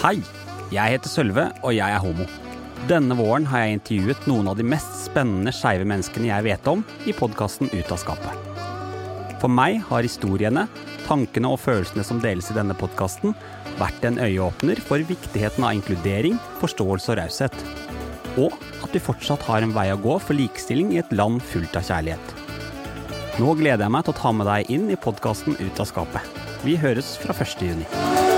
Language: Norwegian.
Hei, jeg heter Sølve, og jeg er homo. Denne våren har jeg intervjuet noen av de mest spennende skeive menneskene jeg vet om, i podkasten Ut av skapet. For meg har historiene, tankene og følelsene som deles i denne podkasten, vært en øyeåpner for viktigheten av inkludering, forståelse og raushet. Og at vi fortsatt har en vei å gå for likestilling i et land fullt av kjærlighet. Nå gleder jeg meg til å ta med deg inn i podkasten Ut av skapet. Vi høres fra 1. juni.